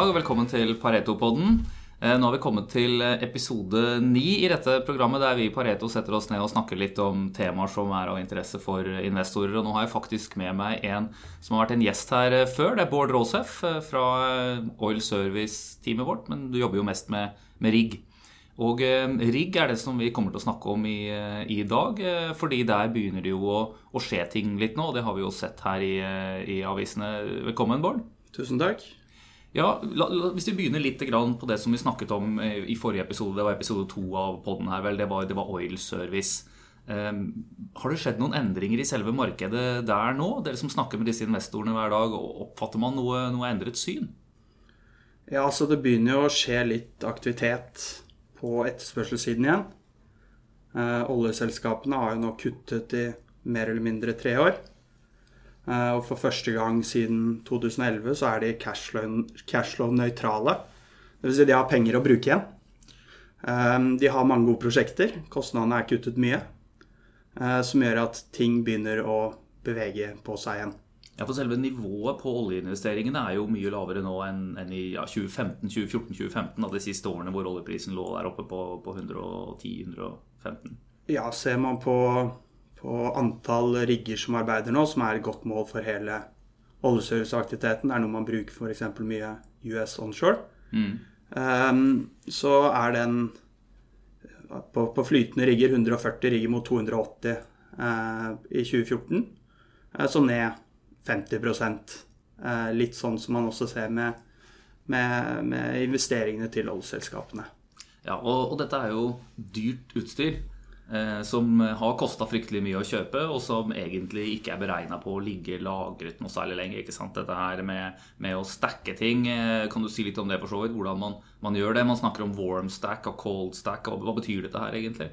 Dag og velkommen til Pareto-podden. Eh, nå har vi kommet til episode ni i dette programmet, der vi i Pareto setter oss ned og snakker litt om temaer som er av interesse for investorer. Og nå har jeg faktisk med meg en som har vært en gjest her før. Det er Bård Råsef eh, fra Oil Service-teamet vårt, men du jobber jo mest med, med rigg. Og eh, rigg er det som vi kommer til å snakke om i, i dag, fordi der begynner det jo å, å, skje ting litt nå. og Det har vi jo sett her i, i avisene. Velkommen, Bård. Tusen takk. Ja, la, la, Hvis vi begynner litt på det som vi snakket om eh, i forrige episode, det var episode to av poden her, vel, det var, det var oil service. Um, har det skjedd noen endringer i selve markedet der nå? Dere som snakker med disse investorene hver dag, oppfatter man noe, noe endret syn? Ja, altså det begynner jo å skje litt aktivitet på etterspørselssiden igjen. Uh, oljeselskapene har jo nå kuttet i mer eller mindre tre år. Eh, og for første gang siden 2011 så er de cashflow-nøytrale. Dvs. Si de har penger å bruke igjen. Eh, de har mange gode prosjekter. Kostnadene er kuttet mye. Eh, som gjør at ting begynner å bevege på seg igjen. Ja, for Selve nivået på oljeinvesteringene er jo mye lavere nå enn, i ja, 2015, 2014-2015, av de siste årene hvor oljeprisen lå der oppe på, på 110-115. Ja, ser man på på antall rigger som arbeider nå, som er et godt mål for hele oljeserviceaktiviteten. Det er noe man bruker f.eks. mye US onshore. Mm. Um, så er den på, på, flytende rigger 140 rigger mot 280 uh, eh, i 2014. Uh, så ned 50% uh, Litt sånn som man også ser med, med, med investeringene til oljeselskapene. Ja, og, og, dette er jo dyrt utstyr. Eh, som har kosta fryktelig mye å kjøpe, og som egentlig ikke er beregna på å ligge lagret noe særlig lenger. ikke sant? Dette her med, med, å stacke ting, eh, kan du si litt om det for så vidt? Hvordan man, man, gjør det? Man snakker om warm stack og cold stack. og Hva betyr dette her egentlig?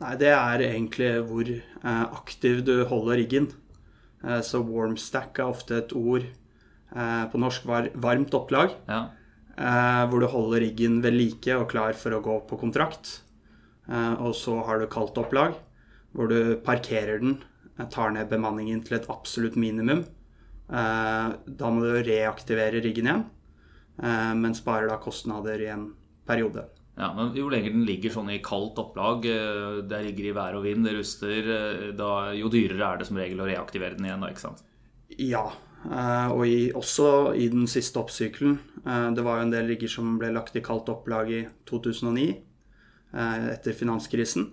Nei, Det er egentlig hvor eh, aktiv du holder riggen. Så warm stack er ofte et ord på norsk var varmt opplag. Ja. Hvor du holder riggen ved like og klar for å gå på kontrakt. Eh, og så har du kaldt opplag, hvor du parkerer den, eh, tar ned bemanningen til et absolutt minimum. Eh, da må du reaktivere riggen igjen, men sparer da kostnader i en periode. Ja, men Jo lenger den ligger sånn i kaldt opplag, det ligger i vær og vind, det ruster, da, jo dyrere er det som regel å reaktivere den igjen, da, ikke sant? Ja, og i, også i den siste oppsykelen. Det var jo en del rigger som ble lagt i kaldt opplag i 2009. Eh, etter finanskrisen.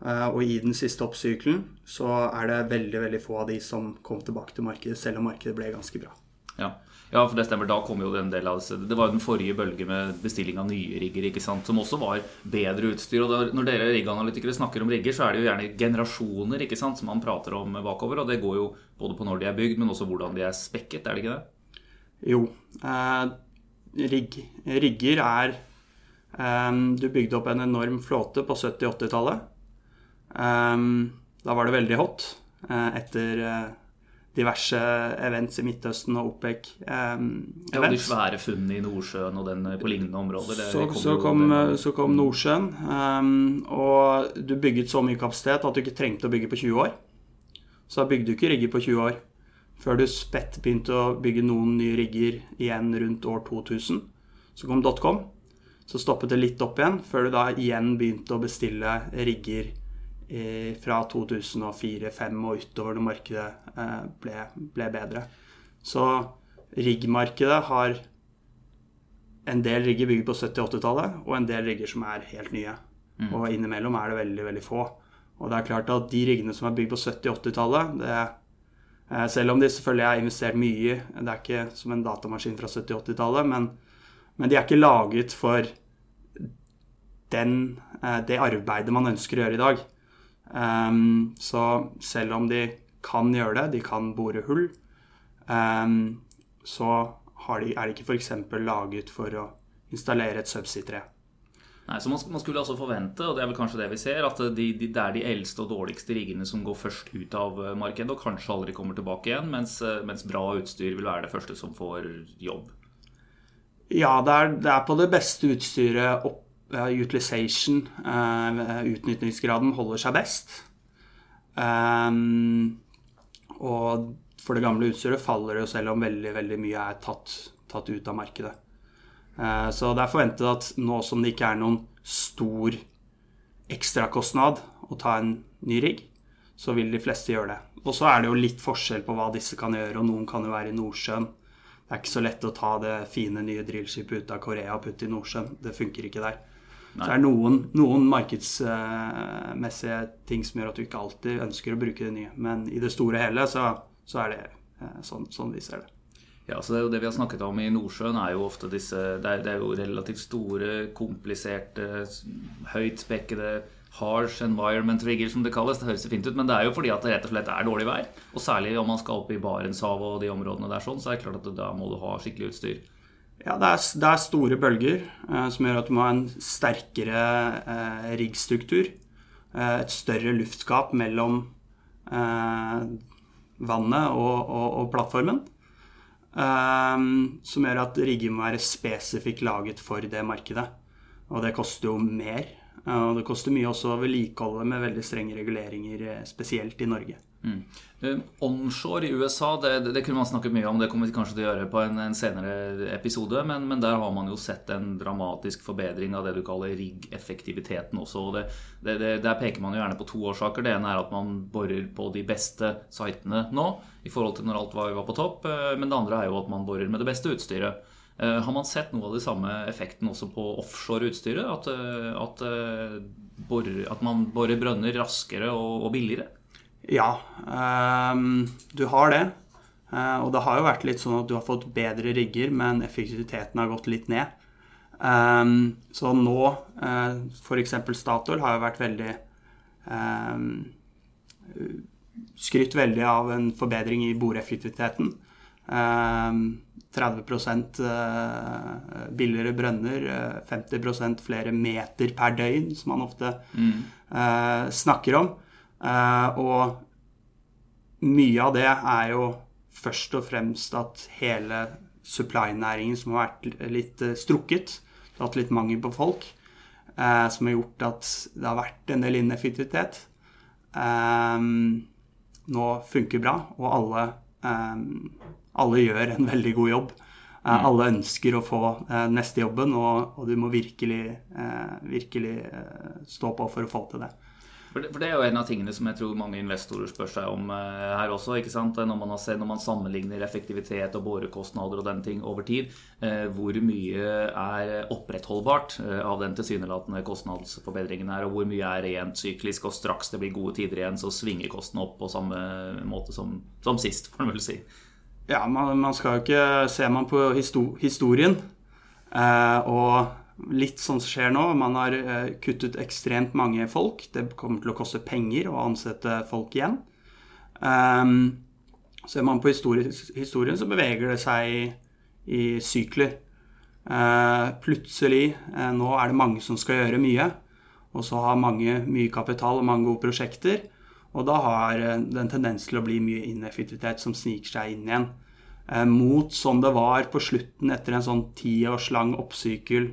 Eh, og i den siste oppsykelen så er det veldig veldig få av de som kom tilbake til markedet, selv om markedet ble ganske bra. Ja. ja for det stemmer. Da kom jo den del av det. Det var jo den forrige bølge med bestilling av nye rigger, ikke sant? som også var bedre utstyr. Og når dere rigganalytikere snakker om rigger, så er det jo gjerne generasjoner ikke sant, som man prater om bakover. Og det går jo både på når de er bygd, men også hvordan de er spekket, er det ikke det? Jo. Eh, rigg, rigger er Um, du bygde opp en enorm flåte på 70-80-tallet. Um, ehm, da var det veldig hot uh, etter uh, diverse events i Midtøsten og OPEC. Um, ja, de svære funnene i Nordsjøen og den eh, på lignende områder. Så, så, kom, så, kom, Nordsjøen. og du bygget så mye kapasitet at du ikke trengte å bygge på 20 år. Så da bygde du ikke rigger på 20 år. Før du spett begynte å bygge noen nye rigger igjen rundt år 2000. Så kom dotcom. Så stoppet det litt opp igjen, før du da igjen begynte å bestille rigger fra 2004-2005 og utover når markedet eh, ble, ble bedre. Så riggmarkedet har en del rigger bygget på 70-80-tallet, og en del rigger som er helt nye. Mm. Og innimellom er det veldig, veldig få. Og det er klart at de riggene som er bygd på 70-80-tallet, eh, selv om de selvfølgelig har investert mye, det er ikke som en datamaskin fra 70-80-tallet, men, men de er ikke laget for den, eh, det arbeidet man ønsker å gjøre i dag. Um, så selv om de kan gjøre det, de kan bore hull, um, så de, er de ikke f.eks. laget for å installere et subsea-tre. Nei, så man, man, skulle altså forvente, og det er vel kanskje det vi ser, at de, de, det er de eldste og dårligste riggene som går først ut av eh, markedet og kanskje aldri kommer tilbake igjen, mens, eh, mens bra utstyr vil være det første som får jobb. Ja, det er, det er på det beste utstyret opp utilization, uh, utnyttingsgraden, holder seg best. Um, og for det gamle utstyret faller det jo selv om veldig, veldig mye er tatt, tatt ut av markedet. Eh, så det er forventet at nå som det ikke er noen stor ekstrakostnad å ta en ny rigg, så vil de fleste gjøre det. Og så er det jo litt forskjell på hva disse kan gjøre, og noen kan jo være i Nordsjøen. Det er ikke så lett å ta det fine nye drillskipet ut av Korea og putte i Nordsjøen. Det funker ikke der. Nei. Så det er noen, noen markedsmessige ting som gjør at du ikke alltid ønsker å bruke det nye. Men i det store og hele så, så er det eh, sånn, sånn, vi ser det. Ja, så det, det vi har snakket om i Nordsjøen, er jo ofte disse Det er, det er jo relativt store, kompliserte, høyt spekkede harsh environment rigger, som det kalles. Det høres fint ut, men det er jo fordi at det rett og slett er dårlig vær. Og særlig om man skal opp i Barentshavet og de områdene der, sånn, så er det klart at da må du ha skikkelig utstyr. Ja, det er, det er store bølger eh, som gjør at du må ha en sterkere eh, riggstruktur. Eh, et større luftskap mellom eh, vannet og, og, og plattformen. Eh, som gjør at rigger må være spesifikt laget for det markedet. Og det koster jo mer og det koster mye også å vedlikeholde med veldig strenge reguleringer, eh, spesielt i Norge. Mm. Uh, onshore i USA, det, det, det, kunne man snakket mye om. Det kommer vi kanskje til å gjøre på en, en senere episode. Men, men, der har man jo sett en dramatisk forbedring av det du kaller riggeffektiviteten også. også. Det, der peker man jo gjerne på to årsaker. Det ene er at man borer på de beste sitene nå i forhold til når alt var, var på topp. Uh, men det andre er jo at man borer med det beste utstyret. Eh, har man sett noe av de samme effekten også på offshore-utstyret? At, eh, at, eh, at, man borer brønner raskere og, og billigere? Ja, um, du har det. Uh, og det har jo vært litt sånn at du har fått bedre rigger, men effektiviteten har gått litt ned. Um, så nå, uh, f.eks. Statoil har jo vært veldig um, Skrytt veldig av en forbedring i boreffektiviteten. Um, 30 eh, billigere brønner, 50 eh, flere meter per døgn, som man ofte mm. snakker om. Uh, og mye av det er jo først og fremst at hele supply-næringen som har vært litt uh, strukket, det har hatt litt mangel på folk, som har gjort at det har vært en del ineffektivitet, nå funker bra, og alle alle gjør en veldig god jobb. Eh, mm. Alle ønsker å få eh, neste jobben, og, og du må virkelig, eh, virkelig stå på for å få til det. For det, er jo en av tingene som jeg tror mange investorer spør seg om uh, her også. ikke sant? Når man, sett, når man, sammenligner effektivitet og borekostnader og den ting over tid, uh, hvor mye er opprettholdbart uh, av den tilsynelatende kostnadsforbedringen her, og hvor mye er rent syklisk, og straks det blir gode tider igjen, så svinger kostene opp på samme måte som, som sist, får man vel si. Ja, man, man, skal jo ikke Ser man på historien eh, og litt sånn som skjer nå Man har eh, kuttet ekstremt mange folk. Det kommer til å koste penger å ansette folk igjen. Um, ser man på historien, så beveger det seg i, i sykler. Uh, plutselig, uh, nå er det mange som skal gjøre mye. Og så har mange mye kapital og mange gode prosjekter. Og da har det en tendens til å bli mye ineffektivitet som sniker seg inn igjen. Mot som det var på slutten etter en sånn tiårs lang oppsykkel,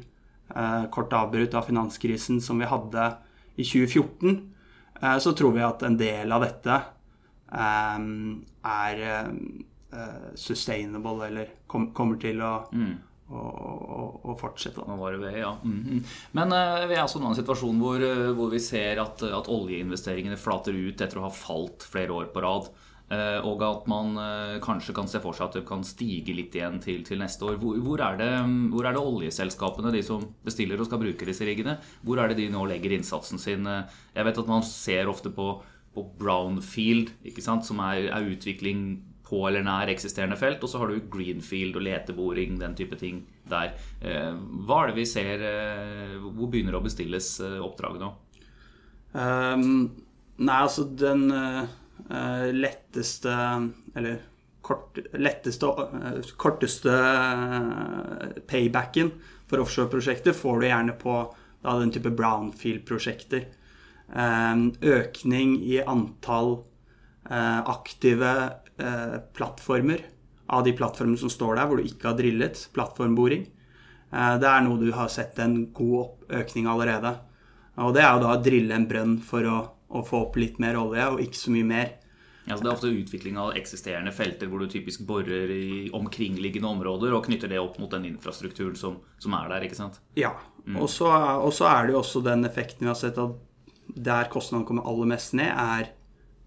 kort avbrutt av finanskrisen som vi hadde i 2014, eh, så tror vi at en del av dette eh, er eh, sustainable, eller kom, kommer til å mm og, og, fortsette. Ved, ja. Mm -hmm. Men uh, vi er altså nå i en situasjon hvor, uh, hvor vi ser at, at, oljeinvesteringene flater ut etter å ha falt flere år på rad. Uh, og at man kanskje kan se for seg at det kan stige litt igjen til, til neste år. Hvor, hvor, er det, hvor, er det, oljeselskapene, de som bestiller og skal bruke disse riggene, hvor er det de nå legger innsatsen sin? Jeg vet at man ser ofte på, på brownfield, som er, er utvikling på eller nær eksisterende felt. Og så har du greenfield og leteboring, den type ting der. Eh, hva er det vi ser eh, Hvor begynner det å bestilles eh, oppdrag nå? Um, nei, altså den letteste Eller kort, letteste, uh, korteste paybacken for offshoreprosjekter får du gjerne på da, den type brownfield-prosjekter. Økning i antall aktive Eh, plattformer av de plattformene som står der hvor du ikke har drillet, plattformboring. Eh, det er noe du har sett en god økning allerede. Og det er jo da å drille en brønn for å, å få opp litt mer olje, og ikke så mye mer. Ja, så Det er ofte utvikling av eksisterende felter hvor du typisk borer i omkringliggende områder og knytter det opp mot den infrastrukturen som, som er der. ikke sant? Ja. Og så og så er det jo også den effekten vi har sett at der kostnadene kommer aller mest ned, er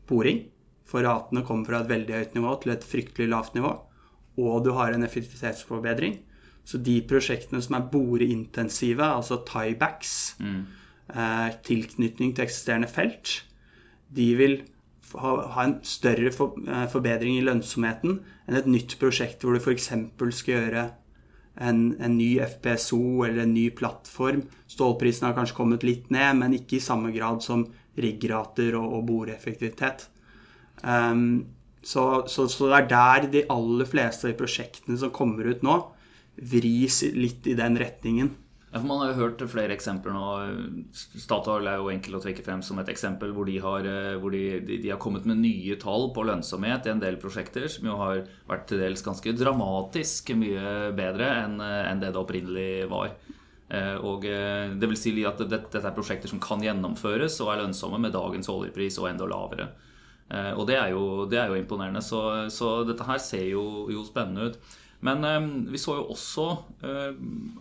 boring. For ratene kommer fra et veldig høyt nivå til et fryktelig lavt nivå. Og du har en effektivitetsforbedring. Så de prosjektene som er boreintensive, altså tiebacks, eh, tilknytning til eksisterende felt, de vil ha, en større eh, forbedring i lønnsomheten enn et nytt prosjekt hvor du f.eks. skal gjøre en, en ny FPSO eller en ny plattform. Stålprisen har kanskje kommet litt ned, men ikke i samme grad som riggrater og, og boreeffektivitet. Um, så, så, så det er der de aller fleste av de prosjektene som kommer ut nå, vris litt i den retningen. For Man har jo hørt flere eksempler nå. Statoil er jo enkel å trekke frem som et eksempel hvor de har, eh, hvor de, de, de har kommet med nye tall på lønnsomhet i en del prosjekter, som jo har vært til dels ganske dramatisk mye bedre enn en det det opprinnelig var. Eh, Og eh, det vil si at dette, er prosjekter som kan gjennomføres og er lønnsomme med dagens oljepris og enda lavere. Eh, Og det er jo, det er jo imponerende. Så, så dette her ser jo, jo spennende ut. Men eh, vi så jo også eh,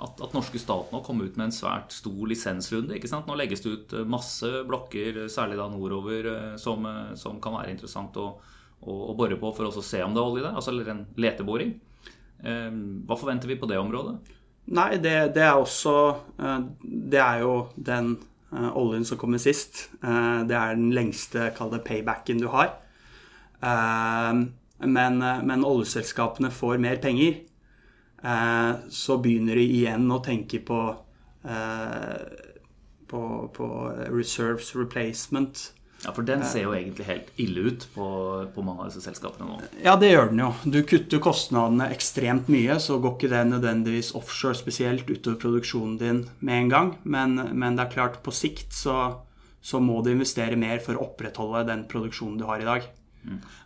at, at norske stat nå kom ut med en svært stor lisensrunde. ikke sant? Nå legges det ut eh, masse blokker, særlig da nordover, eh, som, eh, som kan være interessant å, å, å bore på for også å se om det er olje der. Altså en leteboring. Eh, Hva forventer vi på det området? Nei, det, det er også eh, Det er jo den eh, oljen som kommer sist. Eh, Det er den lengste, kall det paybacken du har. Men, eh, men oljeselskapene får mer penger. Eh, Så begynner de igjen å tenke på eh, på, på reserves replacement. Ja, For den ser jo egentlig helt ille ut på, på mange av disse selskapene nå. Ja, det gjør den jo. Du kutter kostnadene ekstremt mye, så går ikke det nødvendigvis offshore spesielt utover produksjonen din med en gang. Men, men det er klart, på sikt så, så må du investere mer for å opprettholde den produksjonen du har i dag.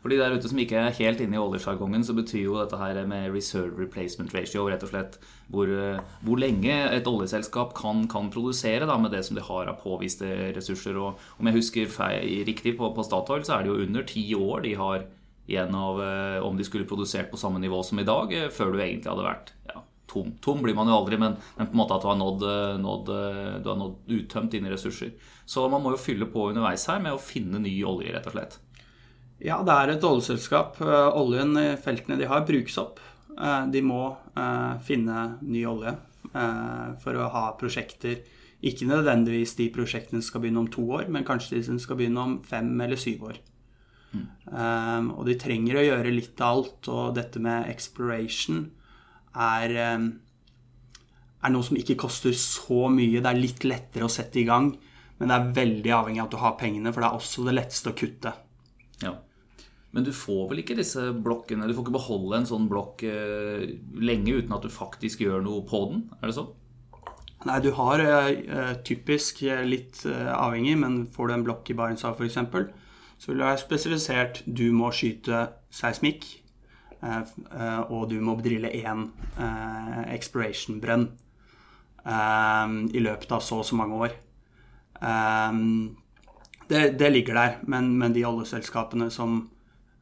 For de der ute som ikke er helt inne i oljesjargongen, så betyr jo dette her med reserve replacement ratio rett og slett hvor, eh, hvor lenge et oljeselskap kan, kan produsere da, med det som de har av påviste ressurser. Og om jeg husker feil, riktig på, på Statoil, så er det jo under ti år de har igjen av eh, om de skulle produsert på samme nivå som i dag, eh, før du egentlig hadde vært ja, tom. Tom blir man jo aldri, men, men på en måte at du har nådd, nådd, du har nådd uttømt dine ressurser. Så man må jo fylle på underveis her med å finne ny olje, rett og slett. Ja, det er et oljeselskap. Eh, Oljen i feltene de har, brukes opp. Eh, De må eh, finne ny olje eh, for å ha prosjekter. Ikke nødvendigvis de prosjektene som skal begynne om to år, men kanskje de som skal begynne om fem eller syv år. Eh, og de trenger å gjøre litt av alt, og dette med exploration er, um, er noe som ikke koster så mye. Det er litt lettere å sette i gang, men det er veldig avhengig av at du har pengene, for det er også det letteste å kutte. Ja. Men du får vel ikke disse blokkene Du får ikke beholde en sånn blokk eh, lenge uten at du faktisk gjør noe på den? Er det sånn? Nei, du har eh, typisk eh, litt eh, avhengig, men får du en blokk i Barentshavet f.eks., så vil du være spesifisert du må skyte seismikk, eh, eh, og du må drille én eh, exploration-brønn eh, i løpet av så og så mange år. Eh, det, det ligger der, men, men de oljeselskapene som eh,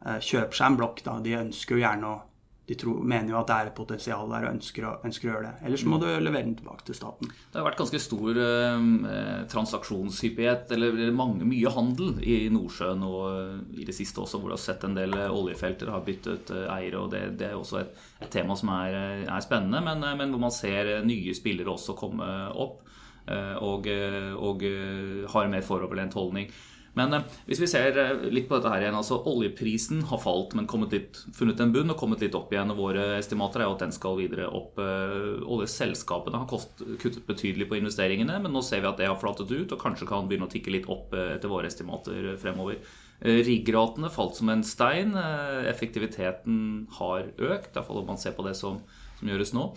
kjøper seg en blokk, da, de ønsker jo gjerne å de tror, mener jo at det er et potensial der og ønsker ønsker å gjøre det. Ellers må du levere den tilbake til staten. Det har vært ganske stor eh, transaksjonshyppighet, eller eller mange, mye handel i Nordsjøen og eh, i det siste også, hvor du har sett en del eh, oljefelter har byttet eh, eiere. og Det, det er også et, et tema som er, eh, er spennende, men, eh, men hvor man ser eh, nye spillere også komme opp. eh, Og, eh, og har har mer foroverlent holdning. Men eh, hvis vi ser eh, litt på dette her igjen, altså oljeprisen har falt, men litt, funnet en bunn og kommet litt opp igjen. og Våre estimater er jo at den skal videre opp. Eh, Oljeselskapene har kost, kuttet betydelig på investeringene, men nå ser vi at det har flatet ut og kanskje kan begynne å tikke litt opp etter våre estimater fremover. Riggratene falt som en stein. Effektiviteten har økt, iallfall om man ser på det som, som gjøres nå.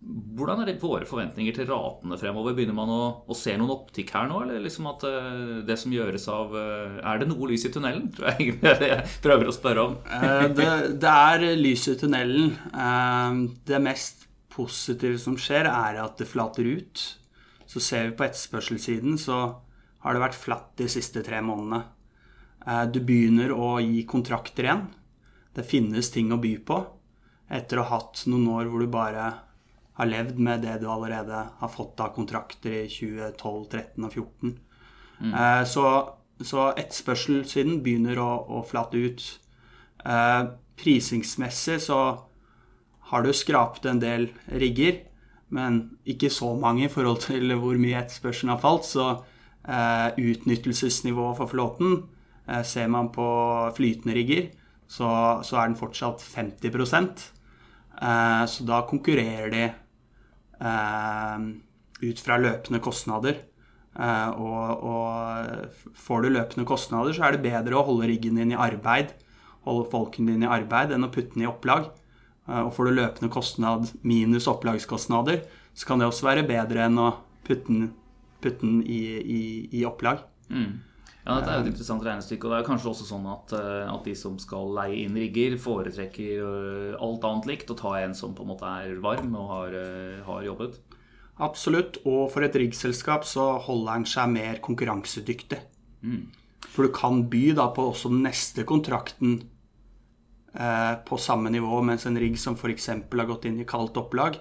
Hvordan er det våre forventninger til ratene fremover? Begynner man å, å se noen opptikk her nå, eller liksom at eh, det som gjøres av eh, Er det noe lys i tunnelen? Tror jeg egentlig det jeg prøver å spørre om. Eh, det, det er lys i tunnelen. Det mest positive som skjer, er at det flater ut. Så ser vi på etterspørselssiden, så har det vært flatt de siste tre månedene. Du begynner å gi kontrakter igjen. Det finnes ting å by på etter å ha hatt noen år hvor du bare har levd med det du allerede har fått av kontrakter i 2012, 13 og 14. Mm. Så, så etterspørselssiden begynner å, å flate ut. Prisingsmessig så har du skrapt en del rigger, men ikke så mange i forhold til hvor mye etterspørselen har falt. Så eh, utnyttelsesnivået for flåten eh, ser man på flytende rigger, så, så er den fortsatt 50 eh, Så da konkurrerer de eh, ut fra løpende kostnader. Eh, og, og får du løpende kostnader, så er det bedre å holde riggen din i arbeid, holde folkene dine i arbeid, enn å putte den i opplag. Eh, og får du løpende kostnad minus opplagskostnader, så kan det også være bedre enn å putte den, putte den i, i, i, opplag. Mm. Ja, Dette er jo et interessant regnestykke. og Det er kanskje også sånn at, eh, at, de som skal leie inn rigger, foretrekker eh, alt annet likt og ta en som på en måte er varm og har, har jobbet? Absolutt. Og for et riggselskap så holder han seg mer konkurransedyktig. Mm. For du kan by da på også den neste kontrakten Eh, på samme nivå, mens en rigg som f.eks. har gått inn i kaldt opplag,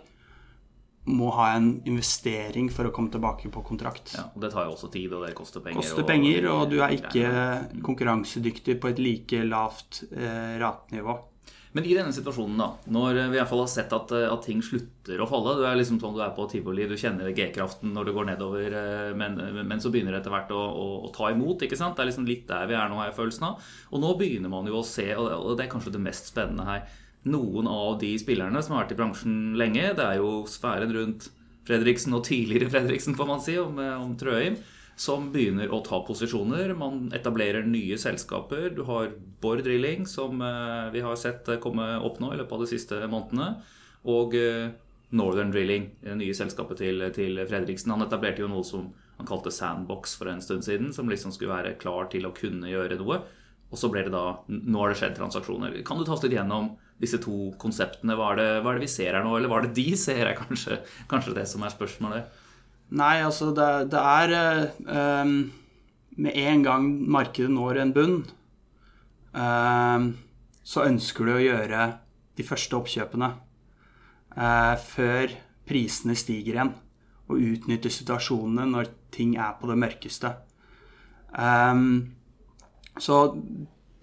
må ha en investering for å komme tilbake på kontrakt. Ja, og Det tar jo også tid, og det koster penger. Koster penger, og, og du er ikke konkurransedyktig på et like lavt eh, ratenivå. Men i denne situasjonen, da, når vi i hvert fall har sett at, eh, at ting slutter å falle Du er liksom sånn du er på tivoli, du kjenner G-kraften når det går nedover, eh, men, men, så begynner det etter hvert å, å, å, ta imot. ikke sant? Det er liksom litt der vi er nå, har jeg følelsen av. Og nå begynner man jo å se, og det er kanskje det mest spennende her, noen av de spillerne som har vært i bransjen lenge, det er jo sfæren rundt Fredriksen og tidligere Fredriksen, får man si, om, om Trøim som begynner å ta posisjoner. Man etablerer nye selskaper. Du har Bård Drilling, som eh, vi har sett komme opp nå i løpet av de siste månedene. Og eh, Northern Drilling, det nye selskapet til, til Fredriksen. Han etablerte jo noe som han kalte Sandbox for en stund siden, som liksom skulle være klar til å kunne gjøre noe. Og så ble det da Nå har det skjedd transaksjoner. Kan du ta oss litt gjennom disse to konseptene? Hva er, det, hva er det vi ser her nå, eller hva er det de ser, er kanskje, kanskje det som er spørsmålet? Nei, altså det, det er um, Med en gang markedet når en bunn, um, så ønsker du å gjøre de første oppkjøpene uh, før prisene stiger igjen. Og utnytte situasjonene når ting er på det mørkeste. Um, så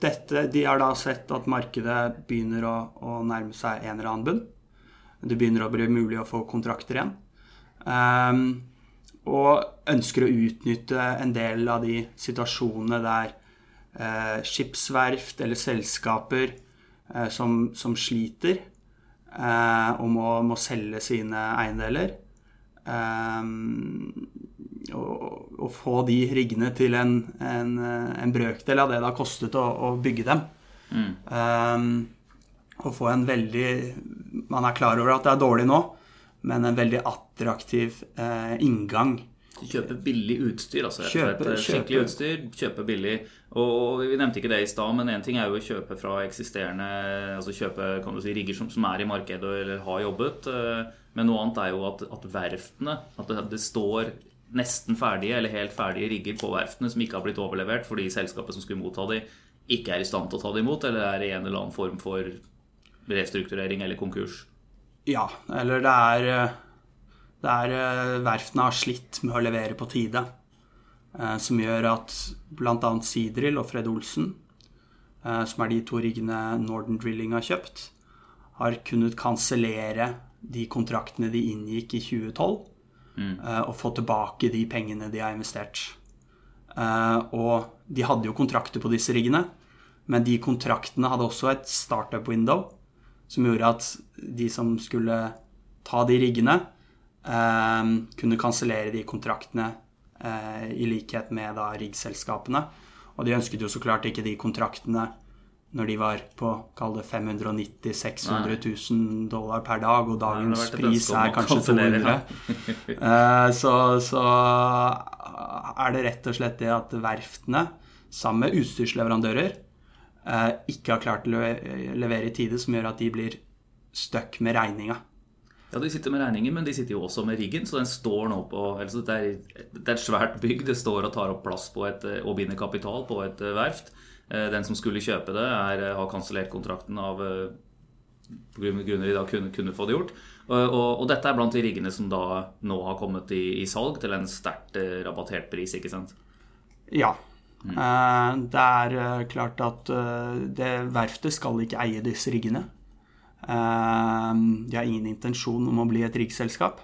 dette, de har da sett at markedet begynner å, å nærme seg en eller annen bunn. Det begynner å bli mulig å få kontrakter igjen. Um, og ønsker å utnytte en del av de situasjonene der eh, skipsverft eller selskaper eh, som, som, sliter eh, og må, må, selge sine eiendeler. Og, og, få de riggene til en, en, en, brøkdel av det det har kostet å, å bygge dem. Mm. Um, og få en veldig Man er klar over at det er dårlig nå, men en veldig attraktiv eh, inngang. Kjøpe billig utstyr, altså. Kjøpe, skikkelig utstyr, kjøpe billig. Og Vi nevnte ikke det i stad, men én ting er jo å kjøpe fra eksisterende Altså kjøpe kan du si, rigger som, som er i markedet eller har jobbet. Eh, men noe annet er jo at, at verftene At det, det, står nesten ferdige eller helt ferdige rigger på verftene som ikke har blitt overlevert fordi selskapet som skulle motta de, ikke er i stand til å ta dem imot, eller er i en eller annen form for restrukturering eller konkurs. Ja, eller det er det Der eh, verftene har slitt med å levere på tide. Eh, som gjør at bl.a. Sidril og Fred Olsen, som er de to riggene Northern Drilling har kjøpt, har kunnet kansellere de kontraktene de inngikk i 2012, mm. og få tilbake de pengene de har investert. Og de hadde jo kontrakter på disse riggene, men de kontraktene hadde også et startup-window som gjorde at de som skulle ta de riggene, eh, kunne kansellere de kontraktene eh, i likhet med da riggselskapene. Og de ønsket jo så klart ikke de kontraktene når de var på kall det 590 600 000 dollar per dag, og dagens Nei, pris er kanskje 200 eh, så, så er det rett og slett det at verftene, sammen med utstyrsleverandører, Eh, ikke har klart å levere i tide, som gjør at de blir stuck med regninga. Ja, De sitter med regningen, men de sitter jo også med riggen. Så den står nå på altså det, er, det er et svært bygg. Det står og tar opp plass på et, og binder kapital på et verft. Den som skulle kjøpe det, er, har kansellert kontrakten av på grunner de da kunne, kunne få det gjort. Og, og, og, dette er blant de riggene som da nå har kommet i, i salg til en sterkt rabattert pris, ikke sant? Ja. Mm. Det er klart at det verftet skal ikke eie disse riggene. De har ingen intensjon om å bli et riggselskap.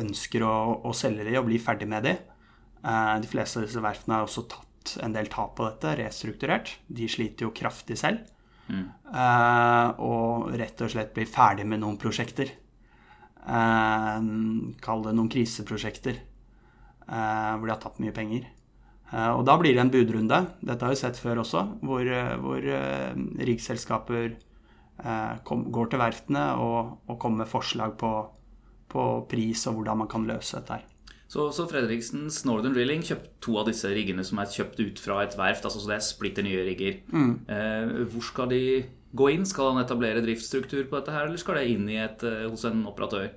Ønsker å, å selge de og bli ferdig med de. De fleste av disse verftene har også tatt en del tap på dette, restrukturert. De sliter jo kraftig selv. Mm. Og rett og slett blir ferdig med noen prosjekter. Kall det noen kriseprosjekter hvor de har tapt mye penger. Og da blir det en budrunde. Dette har vi sett før også, hvor, hvor riggselskaper går til verftene og, og kommer med forslag på, på, pris og hvordan man kan løse dette her. Så, så Fredriksens Northern Drilling kjøpte to av disse riggene som er kjøpt ut fra et verft. altså Så det er splitter nye rigger. Mm. Eh, hvor skal de gå inn? Skal han etablere driftsstruktur på dette her, eller skal det inn et, hos en operatør?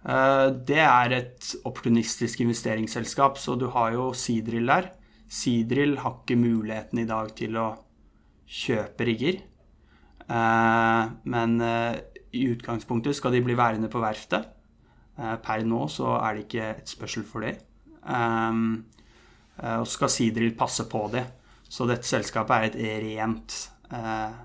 Eh, det er et opportunistisk investeringsselskap, så du har jo Seadrill der. Seadrill har ikke muligheten i dag til å kjøpe rigger. Eh, men eh, i utgangspunktet skal de bli værende på verftet. Eh, per nå så er det ikke et spørsmål for det. Og så skal Sidril passe på det. Så dette selskapet er et rent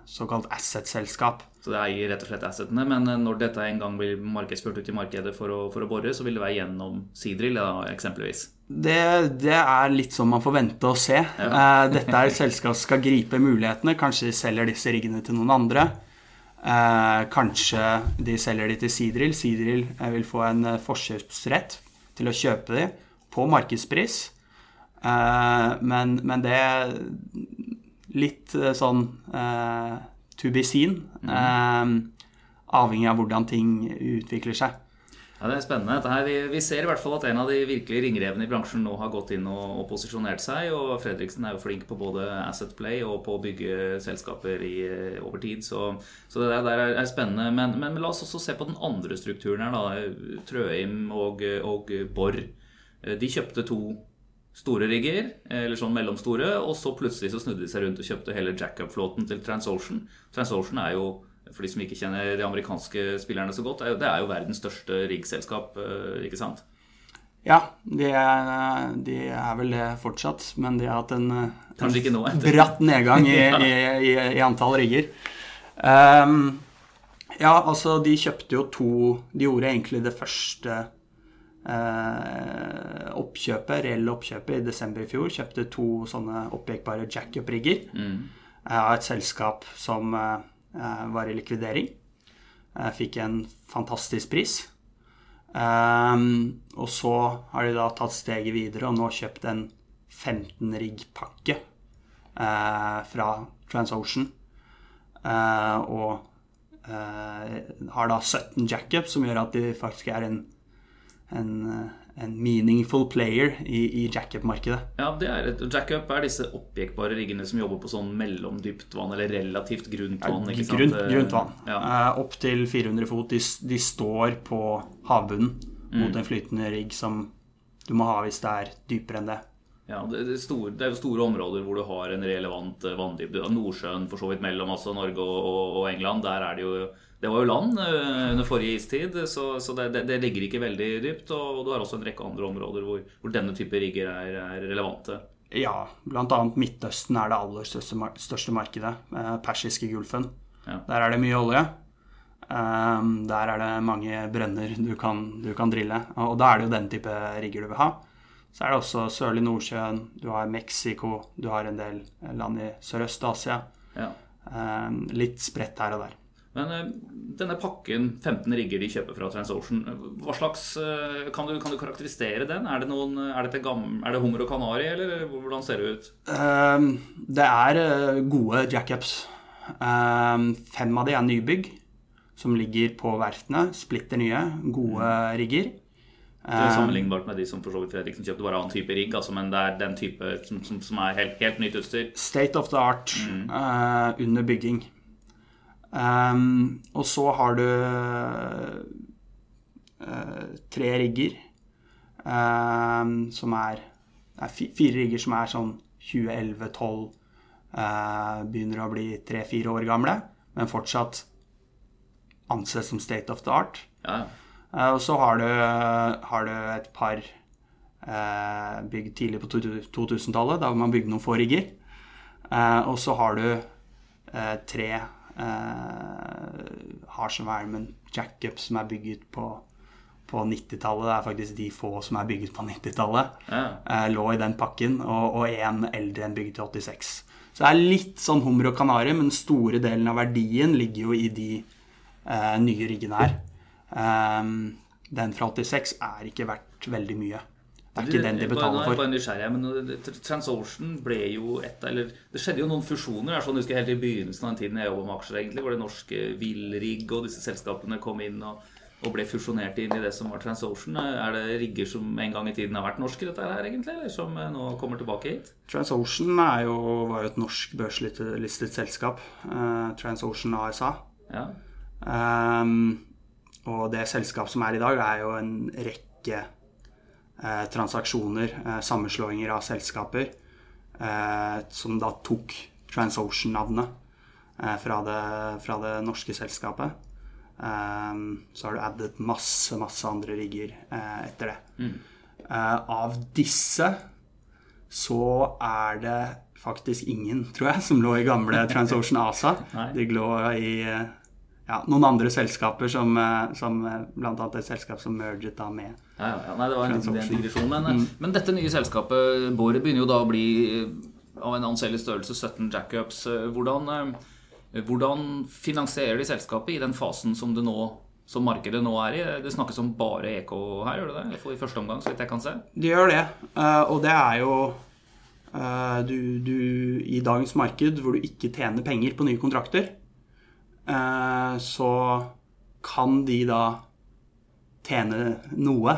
såkalt asset-selskap. Så det eier rett og slett assetene, men når dette en gang blir markedsført ut i markedet for å, for å bore, så vil det være gjennom Sidril, da, eksempelvis? Det, det, er litt sånn man får vente og se. Ja. dette er et selskap som skal gripe mulighetene. Kanskje de selger disse riggene til noen andre. Eh, kanskje de selger de til Sidril. Sidril vil få en forkjøpsrett til å kjøpe de på markedspris. Eh, men, men, det er litt sånn eh, to be seen. Mm. avhengig av hvordan ting utvikler seg. Ja, Det er spennende. Vi, vi, ser i hvert fall at en av de virkelige ringrevene i bransjen nå har gått inn og, og, posisjonert seg. Og Fredriksen er jo flink på både Asset Play og på å bygge selskaper i, over tid. Så, så det der er, er spennende. Men, men, la oss også se på den andre strukturen her. da. Trøim og, og Borr. De kjøpte to store rigger, eller sånn mellomstore, og så plutselig så snudde de seg rundt og kjøpte hele jackup-flåten til TransOcean. TransOcean er jo, for de som ikke kjenner de amerikanske spillerne så godt, det er jo verdens største riggselskap, eh, ikke sant? Ja, de er, de er, vel det fortsatt, men de har hatt en, en bratt nedgang i, i, i, i, antall rigger. Um, ja, altså, de kjøpte jo to De gjorde egentlig det første uh, oppkjøpet, reelle oppkjøpet i desember i fjor. Kjøpte to sånne oppjekbare jackup-rigger mm. uh, av et selskap som eh, var i likvidering. Eh, fikk en fantastisk pris. Eh, og så har de da tatt steget videre og nå kjøpt en 15 rigg-pakke eh, fra TransOcean. og har da 17 jackups, som gjør at de faktisk er en en, eh, en meaningful player i, i jackup-markedet. Ja, det er et, Jackup er disse oppjekkbare riggene som jobber på sånn mellomdypt vann, eller relativt grunt vann. sant? Grunt, grunt vann. Ja. Eh, opp til 400 fot. De, de står på havbunnen mm. mot en flytende rigg som du må ha hvis det er dypere enn det. Ja, det, er store, det er jo store områder hvor du har en relevant eh, vanndybde. Nordsjøen for så vidt mellom altså Norge og, og, og England. Der er det jo det var jo land eh, under forrige istid, så, så det, det, det, ligger ikke veldig dypt. Og du har også en rekke andre områder hvor, hvor denne type rigger er, er relevante. Ja, bl.a. Midtøsten er det aller største, største markedet. Eh, persiske Gulfen. Ja. Der er det mye olje. Um, der er det mange brønner du kan, du kan, drille. Og da er det jo den type rigger du vil ha. Så er det også sørlig Nordsjøen, du har Mexico, du har en del land i Sørøst-Asia. Ja. Um, litt spredt her og der. Men uh, denne pakken, 15 rigger de kjøper fra TransOcean, hva slags, uh, kan, du, kan, du, karakterisere den? Er det, noen, er det, gammel, er det hummer og kanari, eller hvordan ser det ut? Um, det er gode jackups. fem av de er nybygg, som ligger på verftene. Splitter nye, gode mm. rigger. Det er sammenlignbart med de som for så vidt Fredriksen kjøpte bare annen type rigg, altså, men det er den type som, som, som er helt, helt nytt utstyr. State of the art mm. under bygging. Um, og så har du uh, tre rigger um, som er er fire rigger som er sånn 2011-12 uh, Begynner å bli tre-fire år gamle, men fortsatt anses som state of the art. Ja. Uh, og så har du, har du et par bygd tidlig på 2000-tallet, da man bygde noen få rigger. og så har du tre uh, Harsh Environment Jackup som er bygget på, på 90-tallet. Det er faktisk de få som er bygget på 90-tallet. Ja. Uh, lå i den pakken. Og én eldre enn bygget til 86. Så det er litt sånn hummer og kanari, men store delen av verdien ligger jo i de uh, nye riggene her. Um, den fra 86 er ikke verdt veldig mye. Det er ikke den de betaler for. Bare nysgjerrig, men Transocean ble jo et eller Det skjedde jo noen fusjoner. Jeg sånn, husker helt i begynnelsen av den tiden jeg jobba med aksjer, egentlig, hvor det norske Villrigg og disse selskapene kom inn og, og, ble fusjonert inn i det som var Transocean. Er det rigger som en gang i tiden har vært norske, dette her, egentlig, eller som nå kommer tilbake hit? Transocean jo, var jo et norsk børslistet selskap. Uh, Transocean ASA. Ja. Um, og det selskap som er i dag, er jo en rekke eh, transaksjoner, eh, sammenslåinger av selskaper, eh, som da tok TransOcean-navnet eh, fra, fra, det norske selskapet. Eh, så har du addet masse, masse andre rigger eh, etter det. Mm. av disse så er det faktisk ingen, tror jeg, som lå i gamle TransOcean ASA. De lå i ja, noen andre selskaper, som, som bl.a. et selskap som merget da med ja, ja, Nei, det var en liten digresjon. Men, mm. men, dette nye selskapet, Bård, begynner jo da å bli eh, av en anselig størrelse, 17 jackups. Eh, hvordan, eh, hvordan finansierer de selskapet i den fasen som nå som markedet nå er i? Det snakkes om bare EK her, gjør det det? I første omgang, så vidt jeg kan se. Det gjør det. Og det er jo du, du, I dagens marked hvor du ikke tjener penger på nye kontrakter, så kan de da tjene noe,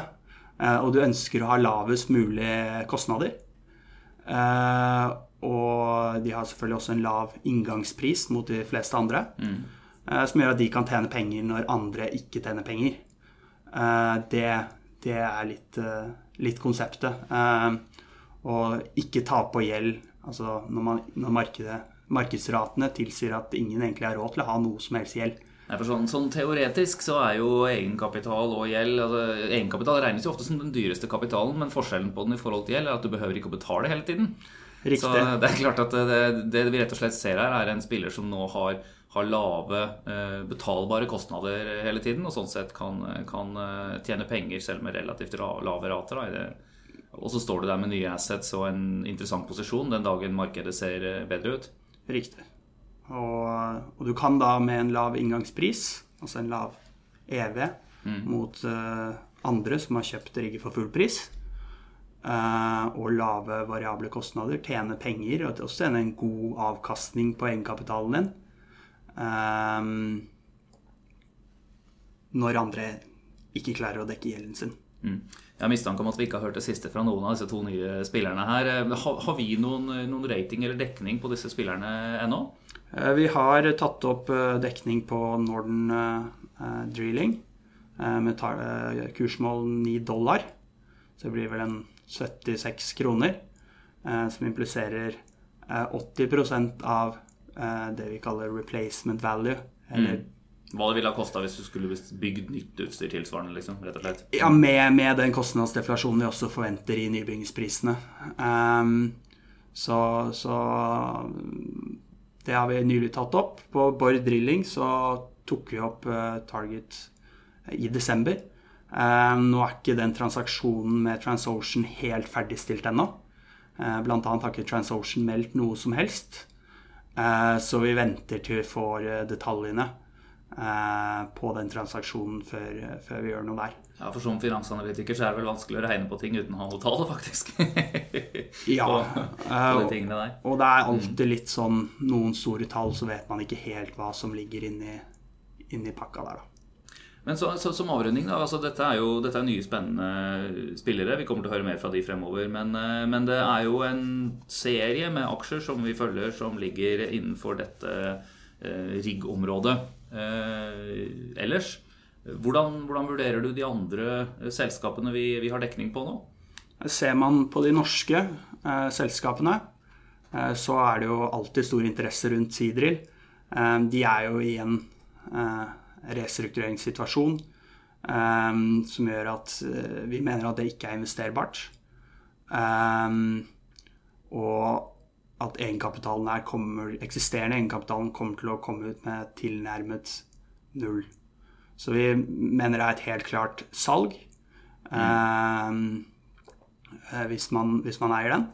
eh, og du ønsker å ha lavest mulig kostnader. Eh, og de har selvfølgelig også en lav inngangspris mot de fleste andre. Mm. Som gjør at de kan tjene penger når andre ikke tjener penger. Det, det er litt, litt konseptet. Og ikke ta på gjeld altså når, man, når markedet, markedsratene tilsier at ingen egentlig har råd til å ha noe som helst gjeld. Nei, for sånn, sånn, Teoretisk så er jo egenkapital og gjeld altså, Egenkapital regnes jo ofte som den dyreste kapitalen, men forskjellen på den i forhold til gjeld er at du behøver ikke å betale hele tiden. Riktig. Så det er klart at det, det, vi rett og slett ser her, er en spiller som nå har, har lave eh, betalbare kostnader hele tiden, og sånn sett kan, kan eh, tjene penger selv med relativt lave rater. Og så står du der med nye assets og en interessant posisjon den dagen markedet ser eh, bedre ut. Riktig. Og, og, du kan da med en lav inngangspris, altså en lav EV, mm. mot uh, andre som har kjøpt rigget for full pris, uh, og lave variable kostnader, tjene penger og også tjene en god avkastning på egenkapitalen din. Um, når andre ikke klarer å dekke gjelden sin. Mm. Jeg har mistanke om at vi ikke har hørt det siste fra noen av disse to nye spillerne her. Har, har vi noen, noen, rating eller dekning på disse spillerne ennå? Eh, vi har tatt opp eh, dekning på Norden eh, Drilling med kursmål 9 dollar. Så det blir vel en 76 kroner. Som impliserer 80% av det vi kaller replacement value. Eller mm. Hva det ville ha kosta hvis du skulle bygd nytt utstyr tilsvarende? liksom, rett og slett? Ja, med, med den kostnadsdeflasjonen vi også forventer i nybyggingsprisene. Um, så, så det har vi nylig tatt opp. På Bård Drilling så tok vi opp uh, Target i desember. Um, nå er ikke den transaksjonen med TransOcean helt ferdigstilt ennå. Uh, blant annet har ikke TransOcean meldt noe som helst. så vi venter til vi får detaljene på den transaksjonen før, før, vi gjør noe der. Ja, For som finansanalytiker så er det vel vanskelig å regne på ting uten å ha noe tall, faktisk. ja. på, på de der. Og det er alltid litt sånn noen store tall, så vet man ikke helt hva som ligger inni, inni pakka der, da. Men så, så, som avrunding, da, altså dette er jo dette er nye, spennende spillere. Vi kommer til å høre mer fra de fremover. Men, eh, men, det er jo en serie med aksjer som vi følger, som ligger innenfor dette riggområdet ellers. Hvordan, hvordan, vurderer du de andre selskapene vi, vi, har dekning på nå? Ser man på de norske eh, selskapene, eh, så er det jo alltid stor interesse rundt Sidril. Eh, de er jo i en restruktureringssituasjon Um, som gjør at vi mener at det ikke er investerbart. Og at egenkapitalen her kommer, eksisterende egenkapitalen kommer til å komme ut med tilnærmet null. Så vi mener det er et helt klart salg um, hvis, man, hvis man eier den.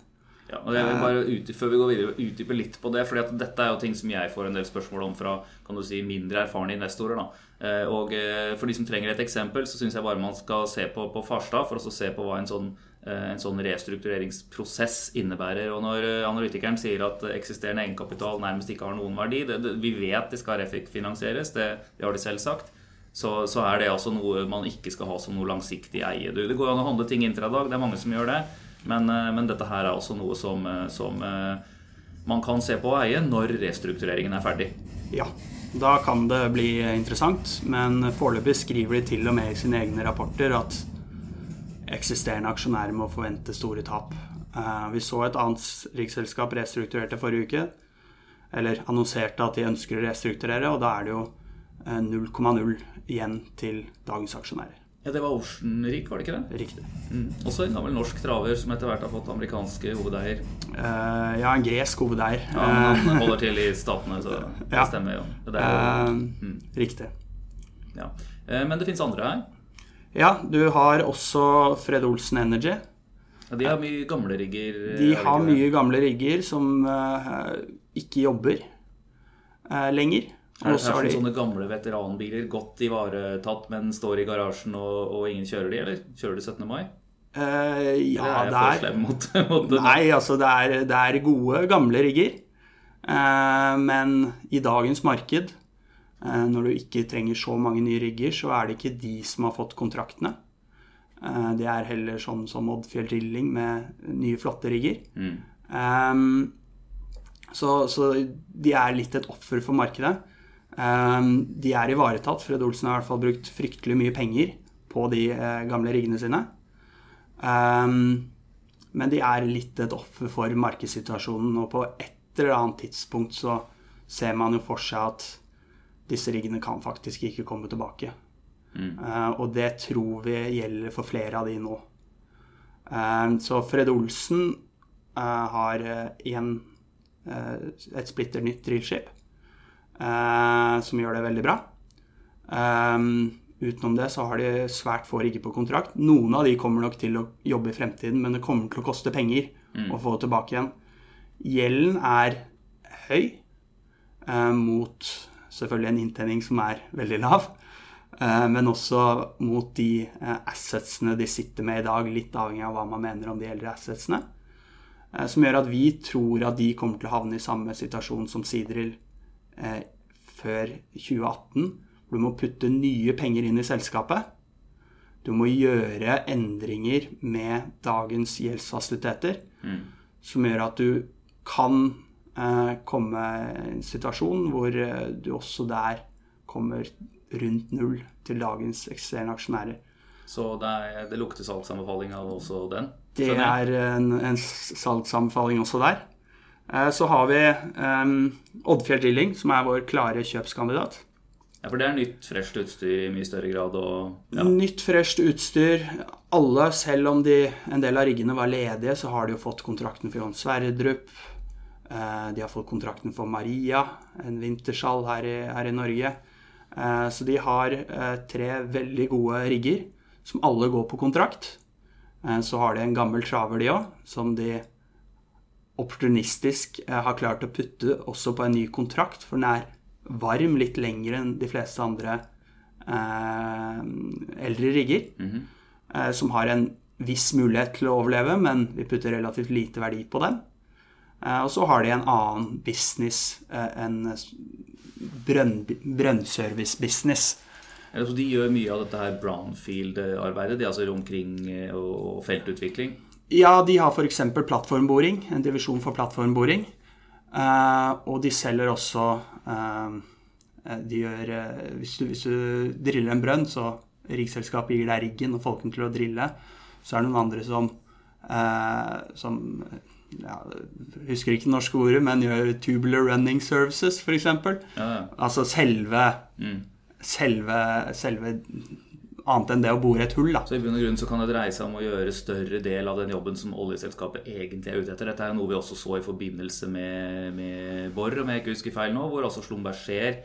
Ja, og jeg vil bare ut, Før vi går videre, utdype litt på det. fordi dette er jo ting som jeg får en del spørsmål om fra kan du si, mindre erfarne investorer. da. Eh, og eh, For de som trenger et eksempel, så syns jeg bare man skal se på, på Farstad for å se på hva en sånn, eh, en sånn restruktureringsprosess innebærer. Og Når analytikeren sier at eksisterende egenkapital nærmest ikke har noen verdi det, det, Vi vet de skal refinansieres, det, det har de selv sagt. Så, så, er det altså noe man ikke skal ha som noe langsiktig eie. Det går an å handle ting intradag, det er mange som gjør det. Men, eh, men, dette her er også noe som, eh, som, eh, man kan se på å eie når restruktureringen er ferdig. Ja, da kan det bli interessant. Men foreløpig skriver de til og med i sine egne rapporter at eksisterende aksjonærer må forvente store tap. Vi så et annet riksselskap restrukturerte forrige uke. Eller annonserte at de ønsker å restrukturere, og da er det jo 0,0 igjen til dagens aksjonærer. Ja, Det var Ocean Rik, var det ikke det? Riktig. Mm. Også en gammel norsk traver som etter hvert har fått amerikanske hovedeier. Uh, ja, en gresk hovedeier. Ja, men Han eh, holder til i Statene, så det ja. stemmer jo. Det jo uh, mm. Riktig. Ja. Men det fins andre her? Ja, du har også Fred Olsen Energy. Ja, de har mye gamle rigger? De har mye gamle rigger som ikke jobber lenger. Er det er sånne gamle veteranbiler godt ivaretatt, men står i garasjen og, og, ingen kjører de, eller? Kjører de 17. mai? Uh, ja, det er, mot, mot det Nei, altså det er, det er, gode, gamle rigger. Uh, men i dagens marked, uh, når du ikke trenger så mange nye rigger, så er det ikke de som har fått kontraktene. det er heller sånn som Oddfjell Drilling med nye, flotte rigger. Mm. Um, så, så de er litt et offer for markedet. Um, de er ivaretatt. Fred Olsen har i hvert fall brukt fryktelig mye penger på de eh, gamle riggene sine. Um, men de er litt et offer for markedssituasjonen, og på et eller annet tidspunkt så ser man jo for seg at disse riggene kan faktisk ikke komme tilbake. Mm. Uh, og det tror vi gjelder for flere av de nå. Uh, så Fred Olsen uh, har en, et splitter nytt drillskip som gjør det veldig bra. Utenom det så har de svært få rigger på kontrakt. Noen av de kommer nok til å jobbe i fremtiden, men det kommer til å koste penger mm. å få det tilbake igjen. Gjelden er høy mot selvfølgelig en inntjening som er veldig lav. Eh, men også mot de eh, assetsene de sitter med i dag, litt avhengig av hva man mener om de eldre assetsene. Eh, som gjør at vi tror at de kommer til å havne i samme situasjon som Sidril eh, før 2018. Hvor du må putte nye penger inn i selskapet. Du må gjøre endringer med dagens gjeldsfasiliteter mm. som gjør at du kan komme i en situasjon hvor eh, du også der kommer rundt null til dagens eksisterende aksjonærer. Så det, er, det lukter salgsanbefaling av også den? Det er en, en salgsanbefaling også der. Eh, så har vi um, Oddfjell Drilling, som er vår klare kjøpskandidat. Ja, For det er nytt, fresht utstyr i mye større grad? Og, ja. Nytt, fresht utstyr. Alle, selv om de, en del av riggene var ledige, så har de jo fått kontrakten for Johan Sverdrup. Eh, de har fått kontrakten for Maria, en vintershall her i, her i Norge. Så de har tre veldig gode rigger som alle går på kontrakt. Så har de en gammel traver, de òg, som de opportunistisk eh, har klart å putte også på en ny kontrakt, for den er varm litt lenger enn de fleste andre eh, eldre rigger. Mm -hmm. eh, som har en viss mulighet til å overleve, men vi putter relativt lite verdi på dem. Eh, og så har de en annen business, eh, en brønn, brønnservice-business. Så De gjør mye av dette her brownfield-arbeidet, de altså omkring eh, og feltutvikling? Ja, de har f.eks. plattformboring, en divisjon for plattformboring. Og de selger også De gjør hvis du, hvis du driller en brønn, så riggselskapet gir deg riggen og folkene til å drille, så er det noen andre som som ja, husker ikke det norske ordet, men gjør tubular running services, f.eks. Ja, ja. Altså selve, Mm. selve, selve Annet enn det å bore et hull, da. Så i bunn og grunn så kan det dreie seg om å gjøre større del av den jobben som oljeselskapet egentlig er ute etter. Dette er jo noe vi også så i forbindelse med, med Borr, om jeg ikke husker feil nå, hvor altså Slumberger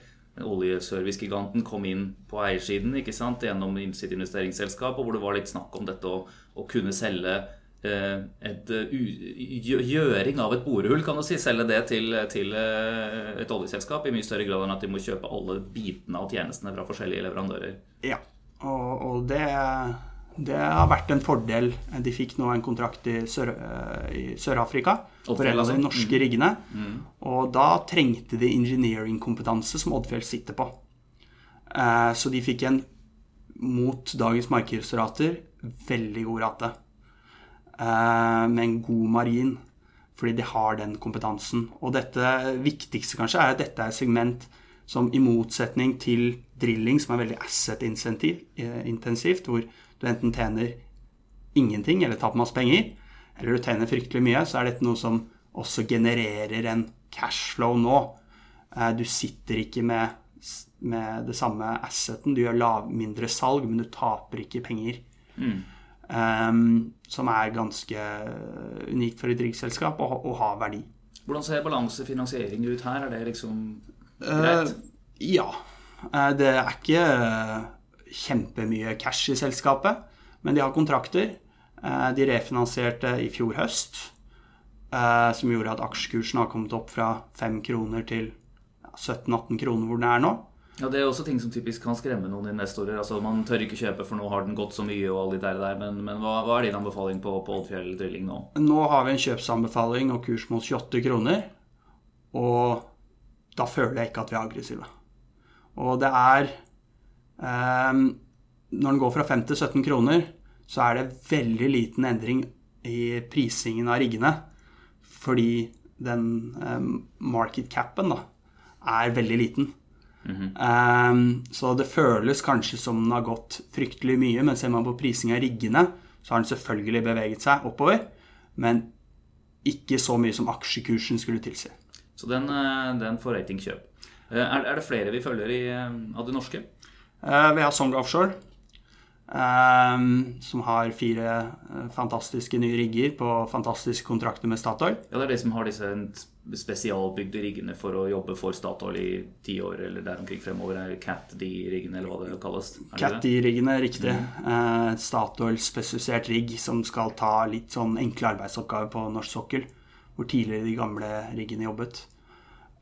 oljeservicegiganten, kom inn på eiersiden ikke sant, gjennom sitt investeringsselskap, og hvor det var litt snakk om dette å, å kunne selge et eh, u- gjø- gjøring av et borehull, kan du si. Selge det til, til eh, et oljeselskap i mye større grad enn at de må kjøpe alle bitene av tjenestene fra forskjellige leverandører. Ja, og, og det, det har vært en fordel. De fikk nå en kontrakt i Sør-Afrika Sør for en av altså? de norske riggene. Og da trengte de engineering-kompetanse som Oddfjell sitter på. Eh, Så de fikk en, mot dagens markedsrater, veldig god rate. Eh, Med en god margin, fordi de har den kompetansen. Og dette viktigste kanskje er at dette er et segment som i motsetning til drilling, som er veldig asset-intensivt, hvor du enten tjener ingenting eller taper masse penger, eller du tjener fryktelig mye, så er dette noe som også genererer en cashflow nå. Eh, Du sitter ikke med, med det samme asseten. Du gjør lav, mindre salg, men du taper ikke penger. Um, som er ganske unikt for et riksselskap og, og har verdi. Hvordan ser balansefinansiering ut her? Er det liksom greit? Uh, ja. Uh, det er ikke eh, kjempemye cash i selskapet, men de har kontrakter. Uh, de refinansierte i fjor høst, eh, som gjorde at aksjekursen har kommet opp fra 5 kroner til 17-18 kroner, hvor den er nå. Ja, Det er også ting som typisk kan skremme noen investorer. Altså, Man tør ikke kjøpe, for nå har den gått så mye. og alle de der, der. Men, men hva, hva er din anbefaling på, på Oddfjell Drilling nå? Nå har vi en kjøpsanbefaling og kurs mot 28 kroner, og da føler jeg ikke at vi er aggressive. Og det er eh, Når den går fra 5 til 17 kroner, så er det veldig liten endring i prisingen av riggene. Fordi den eh, market capen da, er veldig liten. Ehm, så det føles kanskje som den har gått fryktelig mye, men ser man på prising av riggene, så har den selvfølgelig beveget seg oppover, men ikke så mye som aksjekursen skulle tilsi. Så den, eh, den får ratingkjøp. Eh, Er, er det flere vi følger i, eh, av det norske? Vi har Song Offshore, Um, som har fire fantastiske nye rigger på fantastiske kontrakter med Statoil. Ja, Det er de som har disse spesialbygde riggene for å jobbe for Statoil i ti år eller der omkring fremover. Er CAT-D-riggene, eller hva det kalles? Cat-riggene, riktig. Mm. Et Statoil-spesifisert rigg som skal ta litt sånn enkle arbeidsoppgaver på norsk sokkel, hvor tidligere de gamle riggene jobbet.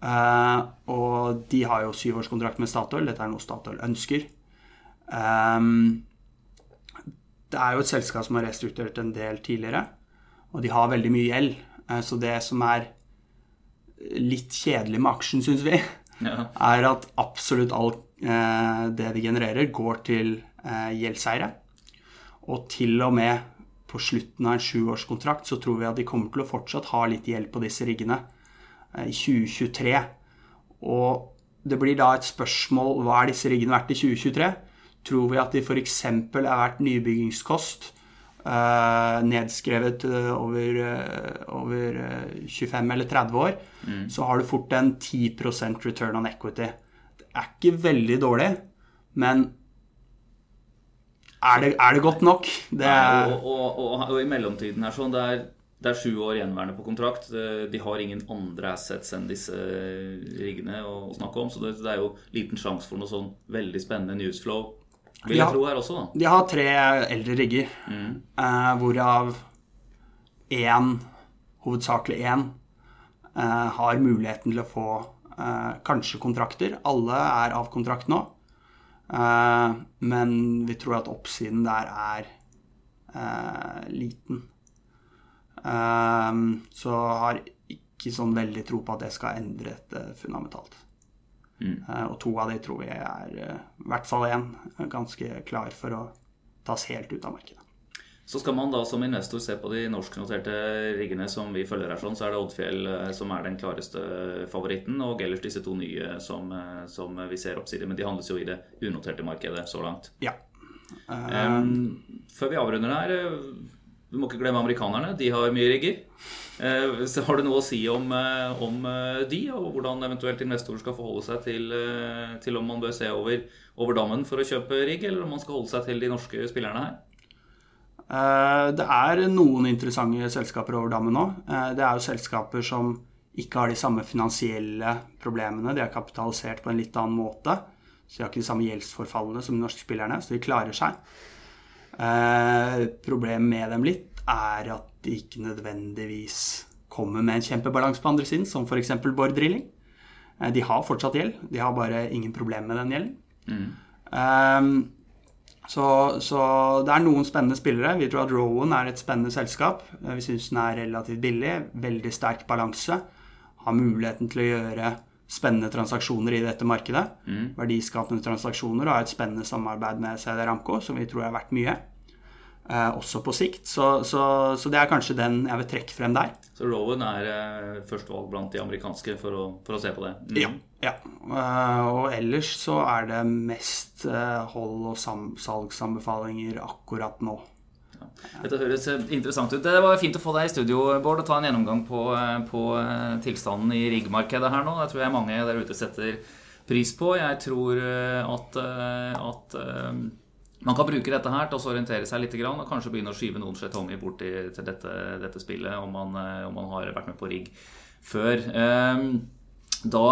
Eh, og de har jo syvårskontrakt med Statoil. Dette er noe Statoil ønsker. Ehm, det er jo et selskap som har restrukturert en del tidligere, og de har veldig mye gjeld. Eh, så det som er litt kjedelig med aksjen, syns vi, Ja. er at absolutt alt eh, det vi genererer, går til eh, gjeldseiere. Og til og med på slutten av en sjuårskontrakt så tror vi at de kommer til å fortsatt ha litt gjeld på disse riggene eh, i 2023. Og det blir da et spørsmål hva er disse riggene verdt i 2023? Tror vi at de f.eks. er verdt nybyggingskost, eh, nedskrevet eh, over, eh, over eh, 25 eller 30 år, så har du fort en 10% return on equity. Det er ikke veldig dårlig, men er det, er det godt nok? Det er, Og, og, og, og i mellomtiden her sånn, det er, det er sju år gjenværende på kontrakt. Eh, De har ingen andre assets enn disse riggene å snakke om, så det, det er jo liten sjanse for noe sånn veldig spennende newsflow. Vil jeg tro her også, da. De har tre eldre rigger, eh, hvorav én, hovedsakelig én, eh, har muligheten til å få eh, kanskje kontrakter. Alle er av kontrakt nå. Eh, men vi tror at oppsiden der er eh, liten. Eh, så har ikke sånn veldig tro på at det skal endre dette fundamentalt. Eh, og to av de tror vi er, eh, i hvert fall én, ganske klar for å tas helt ut av markedet. Så skal man da som investor se på de norsknoterte riggene som vi følger her, sånn, så er det Oddfjell eh, som er den klareste favoritten, og ellers disse to nye som, som vi ser oppsider. Men de handles jo i det unoterte markedet så langt. Ja. Um, før vi avrunder her, du må ikke glemme amerikanerne. De har mye rigger. Uh, så har du noe å si om, om, de, og hvordan eventuelt investorer skal forholde seg til, til om man bør se over, over dammen for å kjøpe rigg, eller om man skal holde seg til de norske spillerne her? Eh, det er noen interessante selskaper over dammen nå. Eh, det er jo selskaper som ikke har de samme finansielle problemene. De er kapitalisert på en litt annen måte. Så de har ikke de samme gjeldsforfallene som de norske spillerne, så de klarer seg. Eh, problemet med dem litt er at de ikke nødvendigvis kommer med en kjempebalanse på andre siden, som f.eks. Bård Drilling. De har fortsatt gjeld, de har bare ingen problem med den gjelden. Mm. Så, så, det er noen spennende spillere. Vi tror at Rowan er et spennende selskap. Vi syns den er relativt billig. Veldig sterk balanse. Har muligheten til å gjøre spennende transaksjoner i dette markedet. Mm. Verdiskapende transaksjoner og har et spennende samarbeid med CD Ramco, som vi tror er verdt mye eh, også på sikt. Så, så, så, det er kanskje den jeg vil trekke frem der. Så Rowan er eh, førstevalg blant de amerikanske for å, for å se på det? Mm. Ja. ja. Eh, og ellers så er det mest eh, hold- og salgsanbefalinger akkurat nå. Dette høres eh, interessant ut. Det var fint å få deg i studio, Bård, og ta en gjennomgang på, på tilstanden i riggmarkedet her nå. Det tror jeg mange der ute setter pris på. Jeg tror at, at man kan bruke dette her til å orientere seg litt og kanskje begynne å skyve noen skjetonger bort til, dette, dette, spillet om man, eh, om man, har vært med på rigg før. Ehm, da,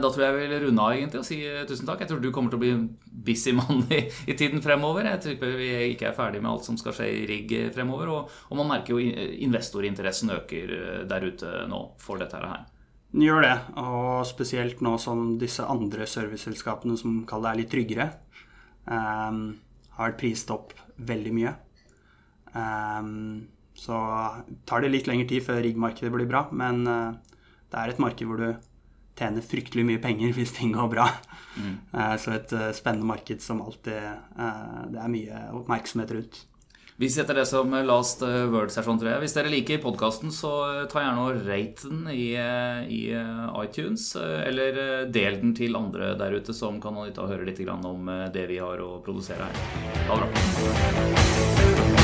da, tror jeg jeg vil runde av egentlig og si eh, tusen takk. Jeg tror du kommer til å bli en busy mann i, i, tiden fremover. Jeg tror vi ikke er ferdig med alt som skal skje i rigg fremover. Og, og, man merker jo investorinteressen øker eh, der ute nå for dette her. Den gjør det, og spesielt nå som disse andre serviceselskapene som kaller det er litt tryggere. Um, har vært prist opp veldig mye. Um, så tar det litt lengre tid før riggmarkedet blir bra, men uh, det er et marked hvor du tjener fryktelig mye penger hvis ting går bra. Mm. Uh, så et uh, spennende marked som alltid Det er mye oppmerksomhet rundt. Vi setter det som last words her, sånn, tror jeg. Hvis dere liker podkasten, så ta gjerne og rate den i, i, iTunes. Eller del den til andre der ute som kan ha nytte av å høre litt om det vi har å produsere her. Ha det bra.